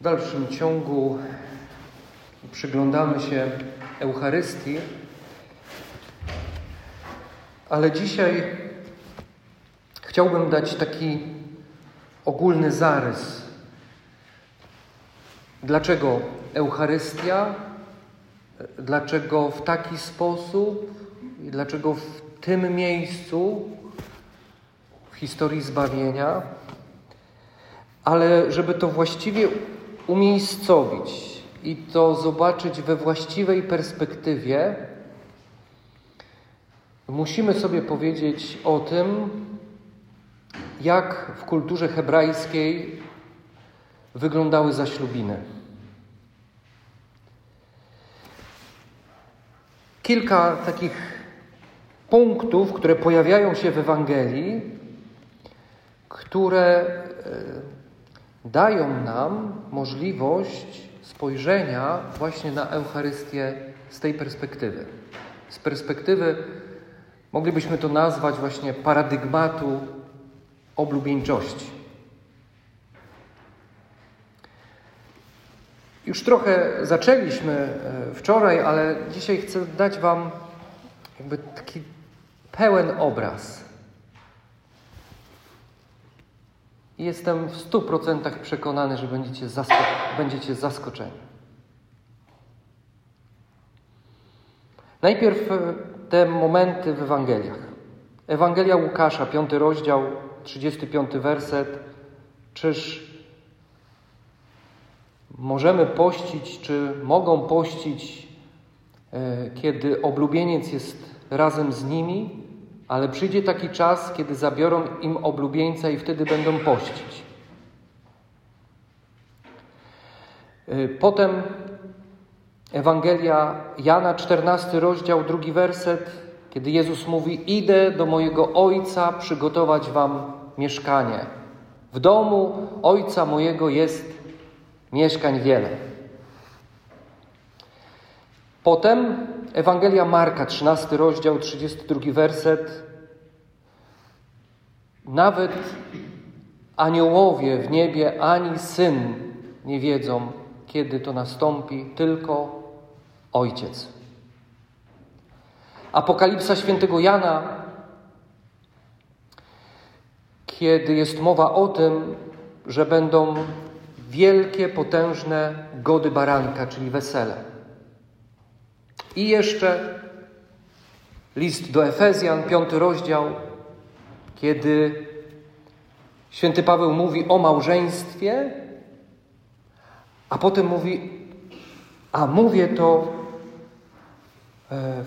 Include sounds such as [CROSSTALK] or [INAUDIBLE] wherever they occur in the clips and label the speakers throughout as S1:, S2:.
S1: W dalszym ciągu przyglądamy się Eucharystii, ale dzisiaj chciałbym dać taki ogólny zarys. Dlaczego Eucharystia? Dlaczego w taki sposób? I dlaczego w tym miejscu w historii zbawienia? Ale żeby to właściwie umiejscowić i to zobaczyć we właściwej perspektywie, musimy sobie powiedzieć o tym, jak w kulturze hebrajskiej wyglądały zaślubiny. Kilka takich punktów, które pojawiają się w Ewangelii, które e, dają nam możliwość spojrzenia właśnie na Eucharystię z tej perspektywy. Z perspektywy, moglibyśmy to nazwać właśnie paradygmatu oblubieńczości. Już trochę zaczęliśmy e, wczoraj, ale dzisiaj chcę dać Wam jakby taki pełen obraz. I jestem w stu procentach przekonany, że będziecie, zasko będziecie zaskoczeni. Najpierw e, te momenty w Ewangeliach. Ewangelia Łukasza, piąty rozdział, 35 werset. Czyż możemy pościć, czy mogą pościć, e, kiedy oblubieniec jest razem z nimi, ale przyjdzie taki czas, kiedy zabiorą im oblubieńca i wtedy będą pościć. E, potem Ewangelia Jana, 14 rozdział, drugi werset, kiedy Jezus mówi: Idę do mojego Ojca przygotować wam mieszkanie. W domu Ojca mojego jest mieszkań wiele. Potem Ewangelia Marka, 13 rozdział, 32 werset. Nawet aniołowie w niebie ani syn nie wiedzą, kiedy to nastąpi, tylko Ojciec. Apokalipsa świętego Jana, kiedy jest mowa o tym, że będą wielkie, potężne gody baranka, czyli wesele. I jeszcze list do Efezjan, piąty rozdział, kiedy święty Paweł mówi o małżeństwie, a potem mówi, a mówię to, e,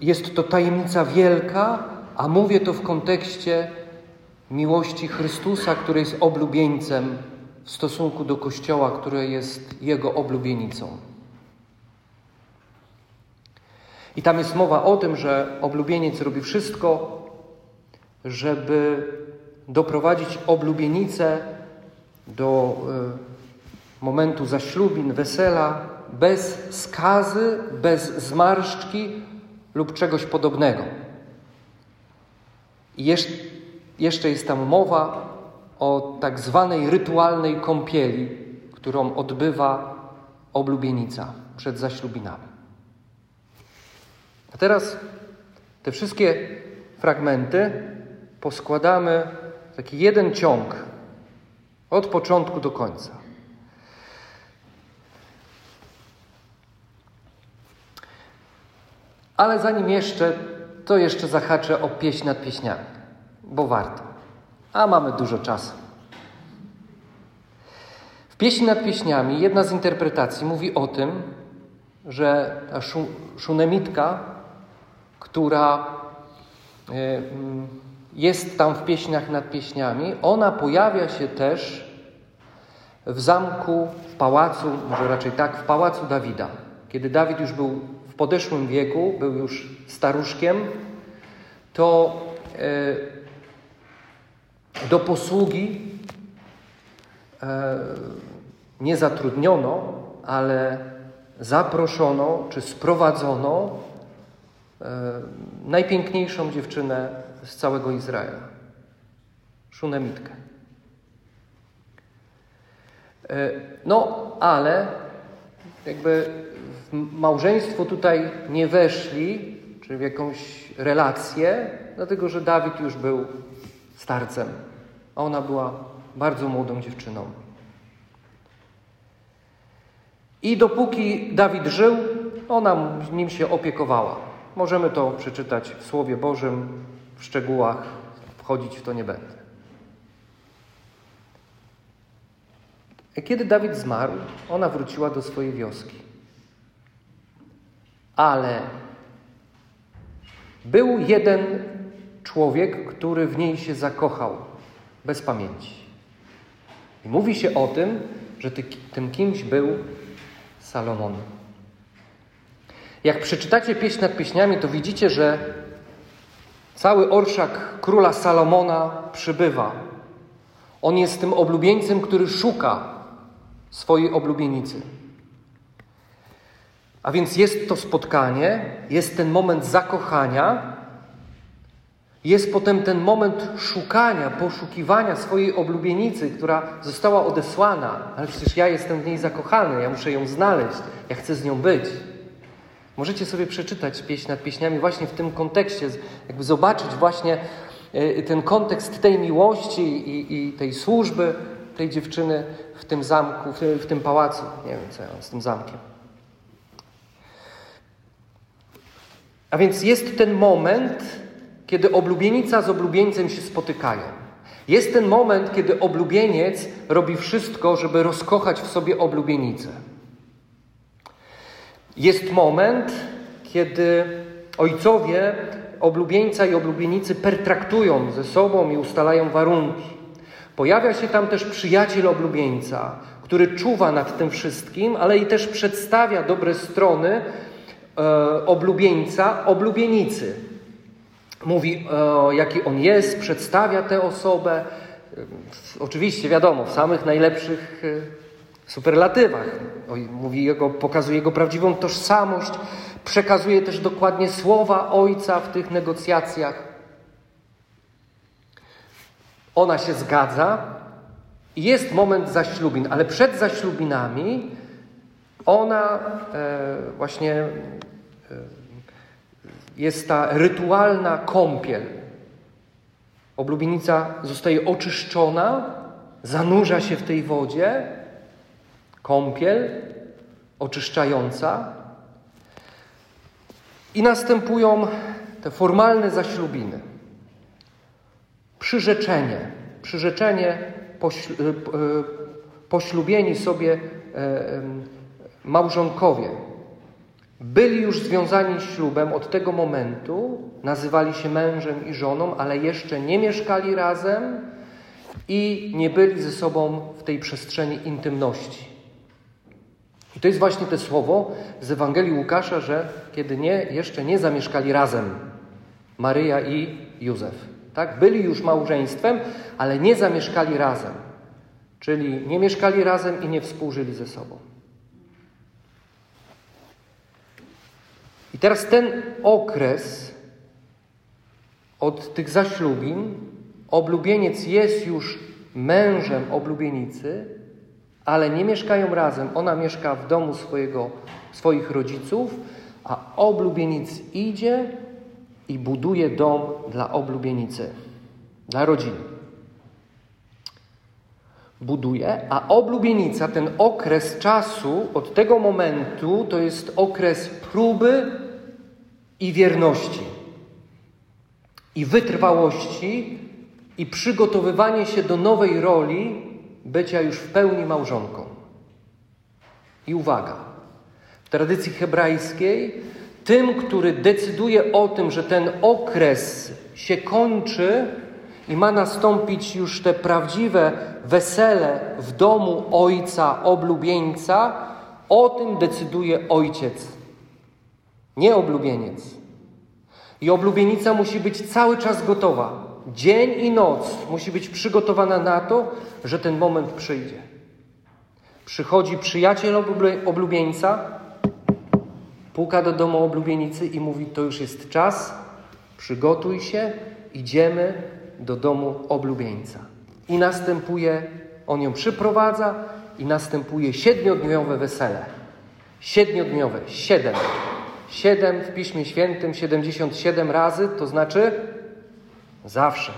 S1: jest to tajemnica wielka, a mówię to w kontekście miłości Chrystusa, który jest oblubieńcem w stosunku do Kościoła, które jest Jego oblubienicą. I tam jest mowa o tym, że oblubieniec robi wszystko, żeby doprowadzić oblubienicę do y, momentu zaślubin, wesela, bez skazy, bez zmarszczki lub czegoś podobnego. I jeszcze jest tam mowa o tak zwanej rytualnej kąpieli, którą odbywa oblubienica przed zaślubinami. A teraz te wszystkie fragmenty poskładamy taki jeden ciąg od początku do końca. Ale zanim jeszcze, to jeszcze zahaczę o pieśń nad pieśniami, bo warto a mamy dużo czasu. W pieśni nad pieśniami jedna z interpretacji mówi o tym, że ta szunemitka, która e, mm, jest tam w pieśniach nad pieśniami, ona pojawia się też w zamku, w pałacu, może raczej tak, w pałacu Dawida. Kiedy Dawid już był w podeszłym wieku, był już staruszkiem, to e, do posługi e, nie zatrudniono, ale zaproszono czy sprowadzono e, najpiękniejszą dziewczynę z całego Izraela, Szunemitkę. E, no, ale jakby w małżeństwo tutaj nie weszli, czy w jakąś relację, dlatego że Dawid już był starcem, a ona była bardzo młodą dziewczyną. I dopóki Dawid żył, ona nim się opiekowała. Możemy to przeczytać w Słowie Bożym, w szczegółach, wchodzić w to nie będę. Kiedy Dawid zmarł, ona wróciła do swojej wioski. Ale był jeden człowiek, który w niej się zakochał bez pamięci. I mówi się o tym, że ty, tym kimś był Salomon. Jak przeczytacie pieśń nad pieśniami, to widzicie, że cały orszak króla Salomona przybywa. On jest tym oblubieńcem, który szuka swojej oblubienicy. A więc jest to spotkanie, jest ten moment zakochania, jest potem ten moment szukania, poszukiwania swojej oblubienicy, która została odesłana, ale przecież ja jestem w niej zakochany, ja muszę ją znaleźć, ja chcę z nią być. Możecie sobie przeczytać pieśń nad pieśniami właśnie w tym kontekście, jakby zobaczyć właśnie e, ten kontekst tej miłości i, i tej służby tej dziewczyny w tym zamku, w, w tym pałacu. Nie wiem, co ja z tym zamkiem. A więc jest ten moment, kiedy oblubienica z oblubieńcem się spotykają. Jest ten moment, kiedy oblubieniec robi wszystko, żeby rozkochać w sobie oblubienicę. Jest moment, kiedy ojcowie oblubieńca i oblubienicy pertraktują ze sobą i ustalają warunki. Pojawia się tam też przyjaciel oblubieńca, który czuwa nad tym wszystkim, ale i też przedstawia dobre strony e, oblubieńca, oblubienicy. Mówi, e, jaki on jest, przedstawia tę osobę. E, oczywiście, wiadomo, w samych najlepszych e, superlatywach. Mówi jego, pokazuje jego prawdziwą tożsamość, przekazuje też dokładnie słowa ojca w tych negocjacjach. Ona się zgadza jest moment zaślubin, ale przed zaślubinami ona e, właśnie e, jest ta rytualna kąpiel. Oblubienica zostaje oczyszczona, zanurza się w tej wodzie, kąpiel oczyszczająca i następują te formalne zaślubiny. Przyrzeczenie. Przyrzeczenie, e, e, poślubieni sobie e, małżonkowie. Byli już związani ślubem od tego momentu, nazywali się mężem i żoną, ale jeszcze nie mieszkali razem i nie byli ze sobą w tej przestrzeni intymności. I to jest właśnie to słowo z Ewangelii Łukasza, że kiedy nie, jeszcze nie zamieszkali razem Maryja i Józef. Tak? Byli już małżeństwem, ale nie zamieszkali razem. Czyli nie mieszkali razem i nie współżyli ze sobą. I teraz ten okres od tych zaślubin, oblubieniec jest już mężem oblubienicy, ale nie mieszkają razem. Ona mieszka w domu swojego, swoich rodziców, a oblubieniec idzie i buduje dom dla oblubienicy, dla rodziny. Buduje, a oblubienica, ten okres czasu od tego momentu, to jest okres próby i wierności, i wytrwałości, i przygotowywanie się do nowej roli bycia już w pełni małżonką. I uwaga, w tradycji hebrajskiej tym, który decyduje o tym, że ten okres się kończy i ma nastąpić już te prawdziwe wesele w domu ojca, oblubieńca, o tym decyduje ojciec, nie oblubieniec. I oblubienica musi być cały czas gotowa. Dzień i noc musi być przygotowana na to, że ten moment przyjdzie. Przychodzi przyjaciel oblubieńca, puka do domu oblubienicy i mówi: To już jest czas, przygotuj się, idziemy do domu oblubieńca. I następuje, on ją przyprowadza i następuje siedmiodniowe wesele. Siedmiodniowe, siedem. Siedem w Piśmie Świętym, siedemdziesiąt siedem razy, to znaczy zawsze.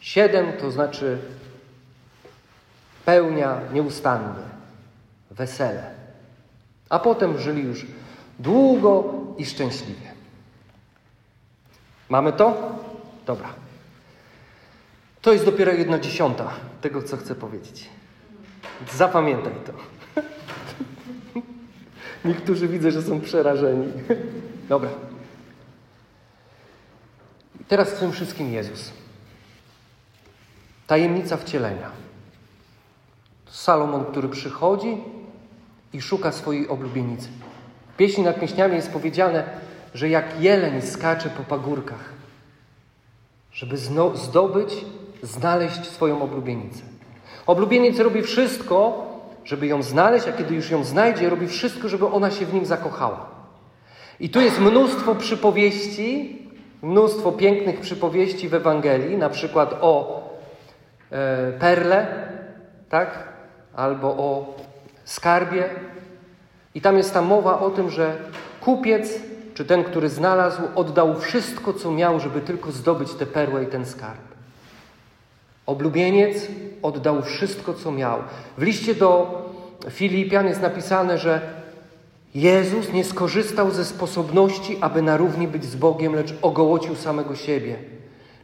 S1: Siedem to znaczy pełnia nieustannie, wesele. A potem żyli już długo i szczęśliwie. Mamy to? Dobra. To jest dopiero jedna dziesiąta tego, co chcę powiedzieć. Zapamiętaj to. [LAUGHS] Niektórzy widzę, że są przerażeni. [LAUGHS] Dobra. Teraz w tym wszystkim Jezus. Tajemnica wcielenia. Salomon, który przychodzi i szuka swojej oblubienicy. W pieśni nad pieśniami jest powiedziane, że jak jeleń skacze po pagórkach, żeby zdobyć, znaleźć swoją oblubienicę. Oblubieniec robi wszystko, żeby ją znaleźć, a kiedy już ją znajdzie, robi wszystko, żeby ona się w nim zakochała. I tu jest mnóstwo przypowieści, mnóstwo pięknych przypowieści w Ewangelii, na przykład o e, perle, tak? Albo o skarbie. I tam jest ta mowa o tym, że kupiec, czy ten, który znalazł, oddał wszystko, co miał, żeby tylko zdobyć tę perłę i ten skarb. Oblubieniec oddał wszystko, co miał. W liście do Filipian jest napisane, że Jezus nie skorzystał ze sposobności, aby na równi być z Bogiem, lecz ogołocił samego siebie.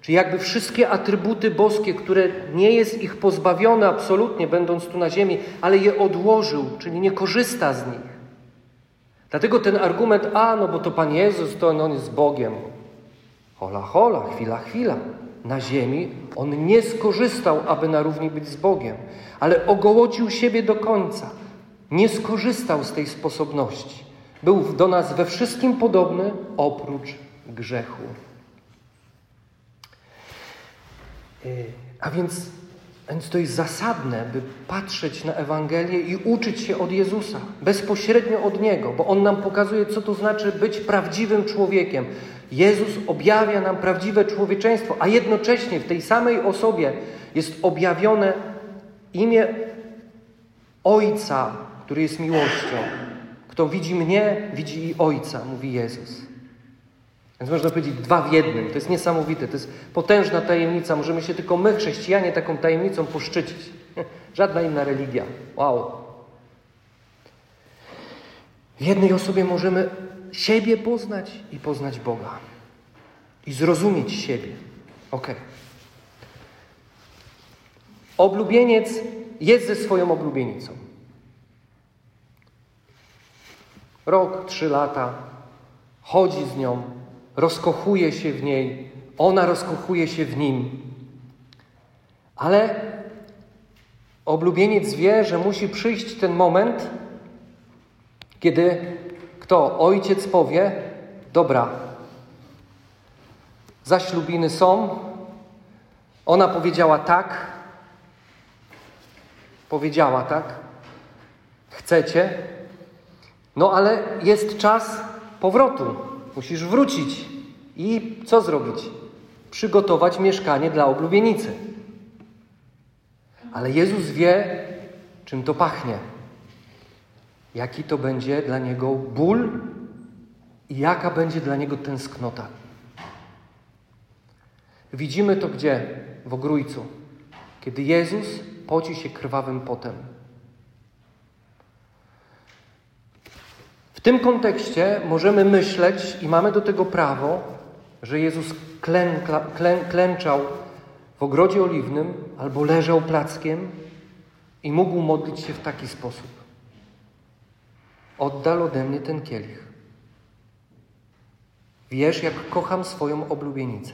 S1: Czyli jakby wszystkie atrybuty boskie, które nie jest ich pozbawione absolutnie, będąc tu na ziemi, ale je odłożył, czyli nie korzysta z nich. Dlatego ten argument, a no bo to Pan Jezus, to on jest Bogiem. Hola, hola, chwila, chwila. Na ziemi on nie skorzystał, aby na równi być z Bogiem, ale ogołocił siebie do końca. Nie skorzystał z tej sposobności. Był do nas we wszystkim podobny, oprócz grzechu. Y, a więc, więc to jest zasadne, by patrzeć na Ewangelię i uczyć się od Jezusa, bezpośrednio od Niego, bo On nam pokazuje, co to znaczy być prawdziwym człowiekiem. Jezus objawia nam prawdziwe człowieczeństwo, a jednocześnie w tej samej osobie jest objawione imię Ojca, który jest miłością. Kto widzi mnie, widzi i Ojca, mówi Jezus. Więc można powiedzieć dwa w jednym. To jest niesamowite, to jest potężna tajemnica. Możemy się tylko my, chrześcijanie, taką tajemnicą poszczycić. [LAUGHS] Żadna inna religia. Wow. W jednej osobie możemy siebie poznać i poznać Boga. I zrozumieć siebie. Ok. Oblubieniec jest ze swoją oblubienicą. Rok, trzy lata, chodzi z nią, rozkochuje się w niej, ona rozkochuje się w nim. Ale oblubieniec wie, że musi przyjść ten moment, kiedy kto? Ojciec powie: Dobra, zaślubiny są. Ona powiedziała tak. Powiedziała tak. Chcecie? No ale jest czas powrotu. Musisz wrócić. I co zrobić? Przygotować mieszkanie dla oblubienicy. Ale Jezus wie, czym to pachnie. Jaki to będzie dla niego ból i jaka będzie dla niego tęsknota. Widzimy to gdzie? W ogrójcu. Kiedy Jezus poci się krwawym potem. Tym kontekście możemy myśleć i mamy do tego prawo, że Jezus klękla, klę, klęczał w ogrodzie oliwnym albo leżał plackiem i mógł modlić się w taki sposób. Oddal ode mnie ten kielich. Wiesz, jak kocham swoją oblubienicę.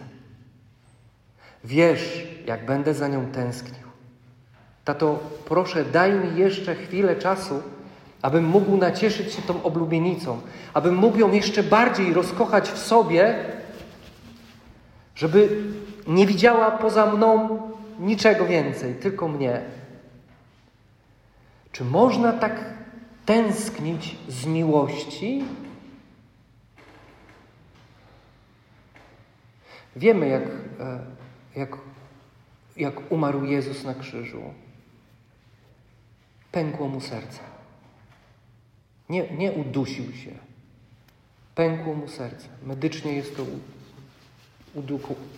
S1: Wiesz, jak będę za nią tęsknił. Tato, proszę, daj mi jeszcze chwilę czasu, abym mógł nacieszyć się tą oblubienicą, abym mógł ją jeszcze bardziej rozkochać w sobie, żeby nie widziała poza mną niczego więcej, tylko mnie. Czy można tak tęsknić z miłości? Wiemy, jak, e, jak, jak umarł Jezus na krzyżu. Pękło mu serce. Nie, nie udusił się. Pękło mu serce. Medycznie jest to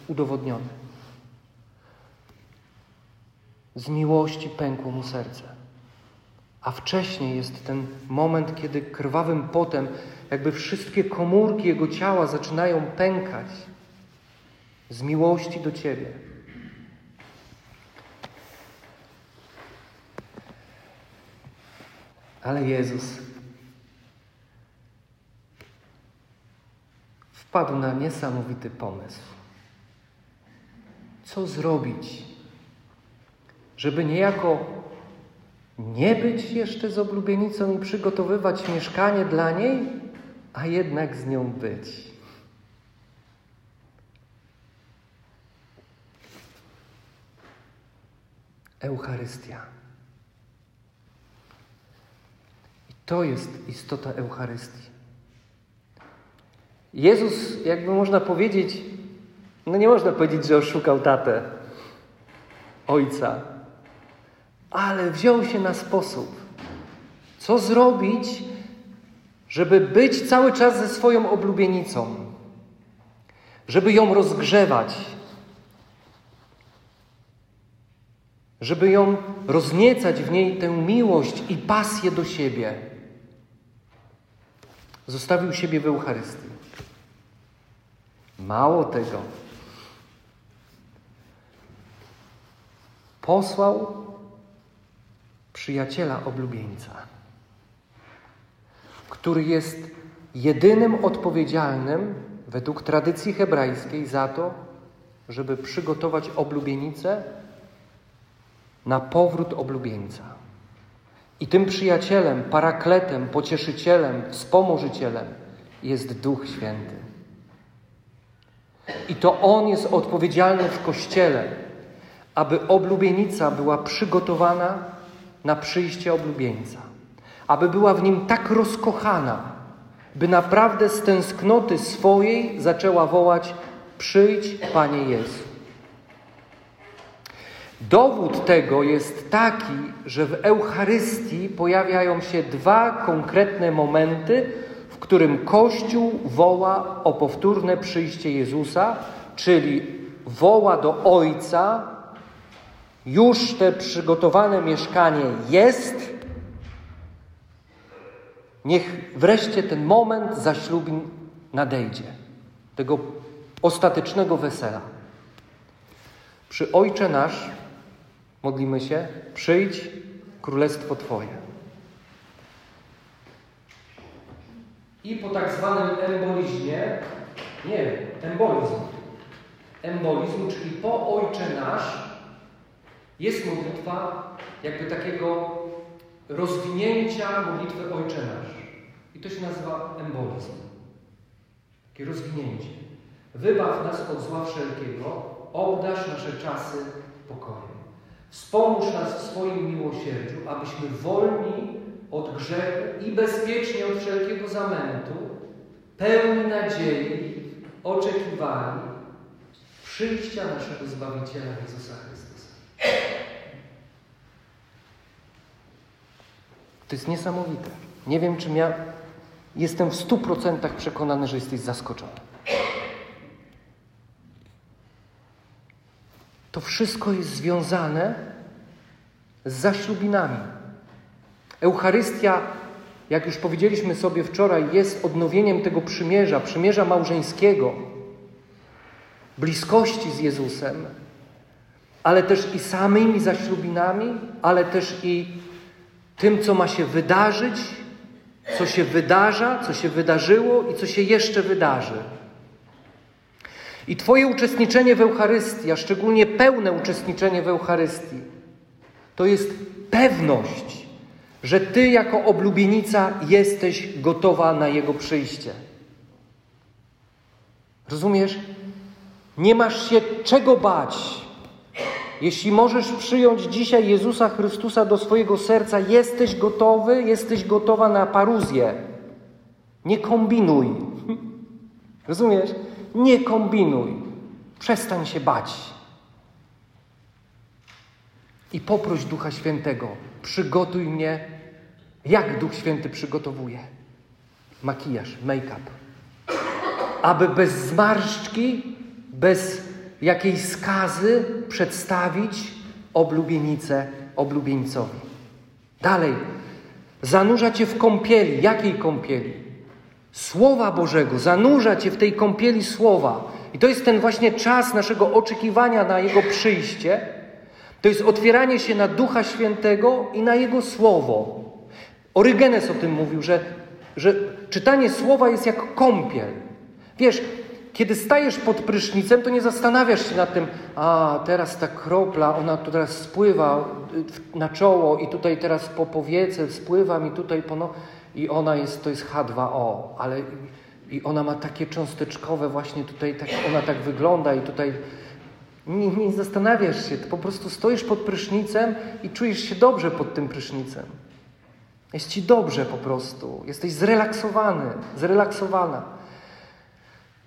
S1: udowodnione. Z miłości pękło mu serce. A wcześniej jest ten moment, kiedy krwawym potem jakby wszystkie komórki jego ciała zaczynają pękać z miłości do Ciebie. Ale Jezus wpadł na niesamowity pomysł. Co zrobić, żeby niejako nie być jeszcze z oblubienicą i przygotowywać mieszkanie dla niej, a jednak z nią być. Eucharystia. I to jest istota Eucharystii. Jezus, jakby można powiedzieć, no nie można powiedzieć, że oszukał tatę, ojca, ale wziął się na sposób, co zrobić, żeby być cały czas ze swoją oblubienicą, żeby ją rozgrzewać, żeby ją rozniecać w niej tę miłość i pasję do siebie. Zostawił siebie w Eucharystii. Mało tego, posłał przyjaciela oblubieńca, który jest jedynym odpowiedzialnym według tradycji hebrajskiej za to, żeby przygotować oblubienicę na powrót oblubieńca. I tym przyjacielem, parakletem, pocieszycielem, wspomożycielem jest Duch Święty. I to On jest odpowiedzialny w Kościele, aby oblubienica była przygotowana na przyjście oblubieńca, aby była w nim tak rozkochana, by naprawdę z tęsknoty swojej zaczęła wołać: Przyjdź, Panie Jezu. Dowód tego jest taki, że w Eucharystii pojawiają się dwa konkretne momenty, którym Kościół woła o powtórne przyjście Jezusa, czyli woła do Ojca, już te przygotowane mieszkanie jest, niech wreszcie ten moment zaślubin nadejdzie, tego ostatecznego wesela. Przy Ojcze Nasz modlimy się, przyjdź królestwo Twoje. I po tak zwanym embolizmie, nie, embolizm, embolizm, czyli po Ojcze Nasz, jest modlitwa jakby takiego rozwinięcia modlitwy Ojcze Nasz. I to się nazywa embolizm. Takie rozwinięcie. Wybaw nas od zła wszelkiego, obdasz nasze czasy pokojem. Wspomóż nas w swoim miłosierdziu, abyśmy wolni od grzechu i bezpiecznie od wszelkiego zamętu, pełni nadziei, oczekiwali przyjścia naszego Zbawiciela Jezusa Chrystusa. To jest niesamowite. Nie wiem, czy ja jestem w stu procentach przekonany, że jesteś zaskoczony. To wszystko jest związane z zaślubinami. Eucharystia, jak już powiedzieliśmy sobie wczoraj, jest odnowieniem tego przymierza, przymierza małżeńskiego, bliskości z Jezusem, ale też i samymi zaślubinami, ale też i tym, co ma się wydarzyć, co się wydarza, co się wydarzyło i co się jeszcze wydarzy. I Twoje uczestniczenie w Eucharystii, a szczególnie pełne uczestniczenie w Eucharystii, to jest pewność, że Ty jako oblubienica jesteś gotowa na Jego przyjście. Rozumiesz? Nie masz się czego bać. Jeśli możesz przyjąć dzisiaj Jezusa Chrystusa do swojego serca, jesteś gotowy, jesteś gotowa na paruzję. Nie kombinuj. [LAUGHS] Rozumiesz? Nie kombinuj. Przestań się bać. I poproś Ducha Świętego, przygotuj mnie, jak Duch Święty przygotowuje. Makijaż, make-up. Aby bez zmarszczki, bez jakiejś skazy przedstawić oblubienicę oblubieńcowi. Dalej, zanurza cię w kąpieli. Jakiej kąpieli? Słowa Bożego. Zanurza cię w tej kąpieli słowa. I to jest ten właśnie czas naszego oczekiwania na Jego przyjście. To jest otwieranie się na Ducha Świętego i na Jego Słowo. Orygenes o tym mówił, że, że czytanie Słowa jest jak kąpiel. Wiesz, kiedy stajesz pod prysznicem, to nie zastanawiasz się nad tym, a teraz ta kropla, ona tu teraz spływa na czoło i tutaj teraz po powiece spływa mi tutaj po no... i ona jest, to jest H2O, ale i ona ma takie cząsteczkowe właśnie tutaj, tak, ona tak wygląda i tutaj nie, nie zastanawiasz się, po prostu stoisz pod prysznicem i czujesz się dobrze pod tym prysznicem. Jest ci dobrze po prostu, jesteś zrelaksowany, zrelaksowana.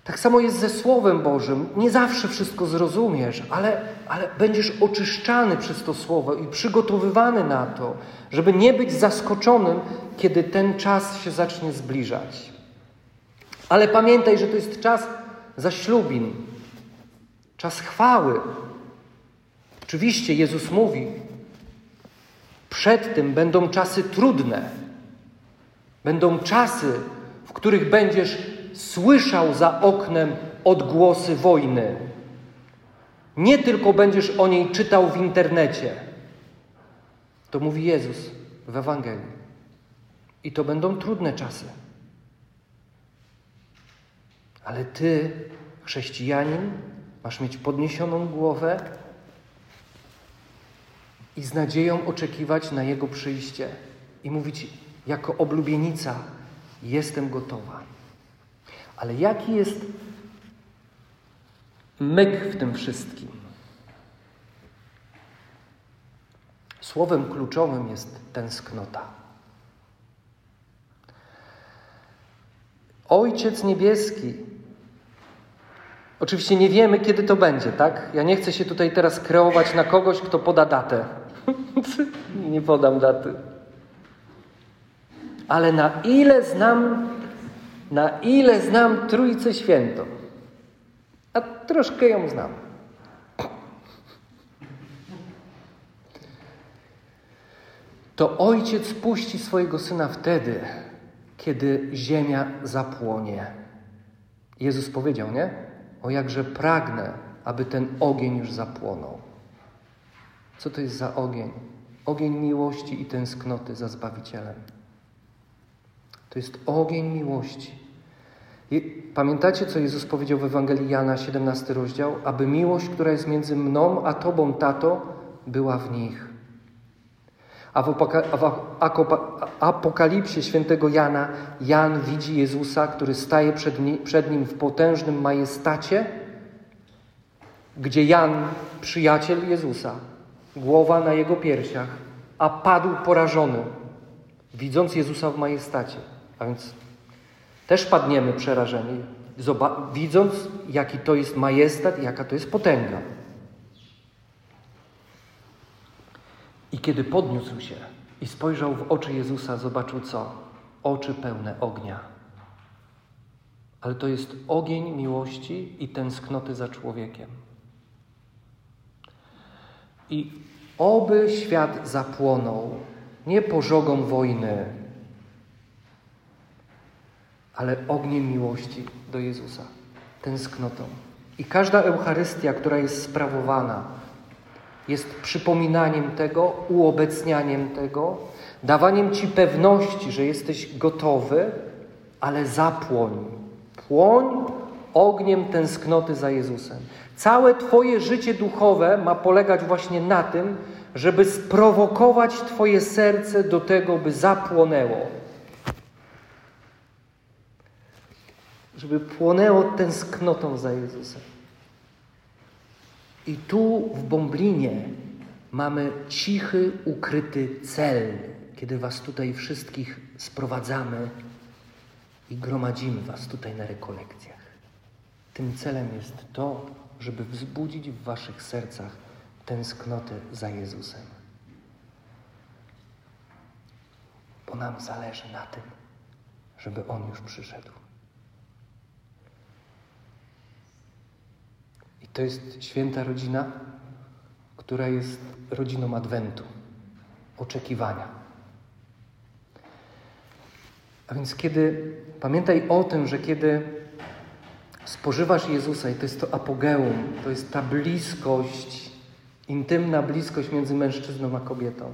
S1: Tak samo jest ze Słowem Bożym. Nie zawsze wszystko zrozumiesz, ale, ale będziesz oczyszczany przez to Słowo i przygotowywany na to, żeby nie być zaskoczonym, kiedy ten czas się zacznie zbliżać. Ale pamiętaj, że to jest czas zaślubin, czas chwały. Oczywiście Jezus mówi, przed tym będą czasy trudne. Będą czasy, w których będziesz słyszał za oknem odgłosy wojny. Nie tylko będziesz o niej czytał w internecie. To mówi Jezus w Ewangelii. I to będą trudne czasy. Ale ty, chrześcijanin, masz mieć podniesioną głowę i z nadzieją oczekiwać na Jego przyjście i mówić jako oblubienica: Jestem gotowa. Ale jaki jest myk w tym wszystkim? Słowem kluczowym jest tęsknota. Ojciec Niebieski. Oczywiście nie wiemy, kiedy to będzie, tak? Ja nie chcę się tutaj teraz kreować na kogoś, kto poda datę. [LAUGHS] nie podam daty. Ale na ile znam na ile znam Trójcę Świętą. A troszkę ją znam. To ojciec puści swojego syna wtedy, kiedy ziemia zapłonie. Jezus powiedział, nie? O jakże pragnę, aby ten ogień już zapłonął. Co to jest za ogień? Ogień miłości i tęsknoty za Zbawicielem. To jest ogień miłości. Pamiętacie, co Jezus powiedział w Ewangelii Jana, 17 rozdział? Aby miłość, która jest między mną a Tobą, Tato, była w nich. A w, Apokalipsie świętego Jana, Jan widzi Jezusa, który staje przed nim w potężnym majestacie, gdzie Jan, przyjaciel Jezusa, głowa na jego piersiach, a padł porażony, widząc Jezusa w majestacie. A więc też padniemy przerażeni, widząc, jaki to jest majestat jaka to jest potęga. I kiedy podniósł się i spojrzał w oczy Jezusa, zobaczył co? Oczy pełne ognia. Ale to jest ogień miłości i tęsknoty za człowiekiem. I oby świat zapłonął nie pożogą wojny, ale ogniem miłości do Jezusa, tęsknotą. I każda Eucharystia, która jest sprawowana, jest przypominaniem tego, uobecnianiem tego, dawaniem Ci pewności, że jesteś gotowy, ale zapłoń. Płoń ogniem tęsknoty za Jezusem. Całe Twoje życie duchowe ma polegać właśnie na tym, żeby sprowokować Twoje serce do tego, by zapłonęło. żeby płonęło tęsknotą za Jezusem. I tu w Bąblinie mamy cichy, ukryty cel, kiedy Was tutaj wszystkich sprowadzamy i gromadzimy Was tutaj na rekolekcjach. Tym celem jest to, żeby wzbudzić w waszych sercach tęsknotę za Jezusem. Bo nam zależy na tym, żeby On już przyszedł. I to jest święta rodzina, która jest rodziną Adwentu, oczekiwania. A więc kiedy pamiętaj o tym, że kiedy spożywasz Jezusa i to jest to apogeum, to jest ta bliskość, intymna bliskość między mężczyzną a kobietą.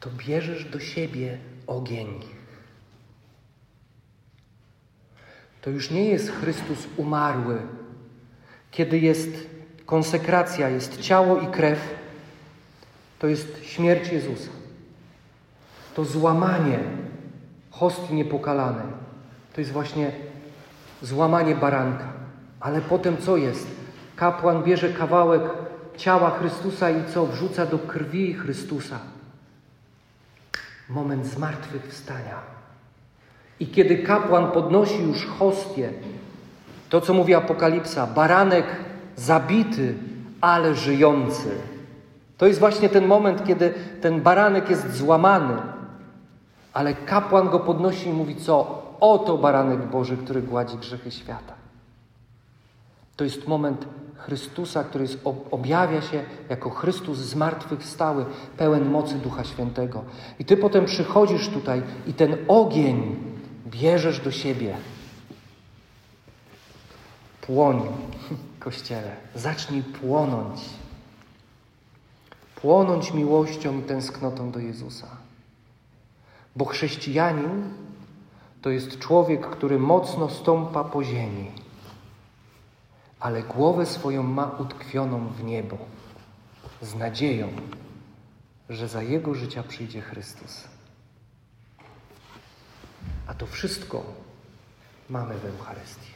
S1: To bierzesz do siebie ogień. To już nie jest Chrystus umarły, kiedy jest konsekracja, jest ciało i krew, to jest śmierć Jezusa. To złamanie hostii niepokalanej. To jest właśnie złamanie baranka. Ale potem co jest? Kapłan bierze kawałek ciała Chrystusa i co? Wrzuca do krwi Chrystusa. Moment zmartwychwstania. I kiedy kapłan podnosi już hostię, to co mówi Apokalipsa, baranek zabity, ale żyjący. To jest właśnie ten moment, kiedy ten baranek jest złamany, ale kapłan go podnosi i mówi co? Oto baranek Boży, który gładzi grzechy świata. To jest moment Chrystusa, który jest, objawia się jako Chrystus zmartwychwstały, pełen mocy Ducha Świętego. I Ty potem przychodzisz tutaj i ten ogień bierzesz do siebie. Płoń, [LAUGHS] Kościele, zacznij płonąć. Płonąć miłością i tęsknotą do Jezusa. Bo chrześcijanin to jest człowiek, który mocno stąpa po ziemi, ale głowę swoją ma utkwioną w niebo, z nadzieją, że za jego życia przyjdzie Chrystus. A to wszystko mamy w Eucharystii.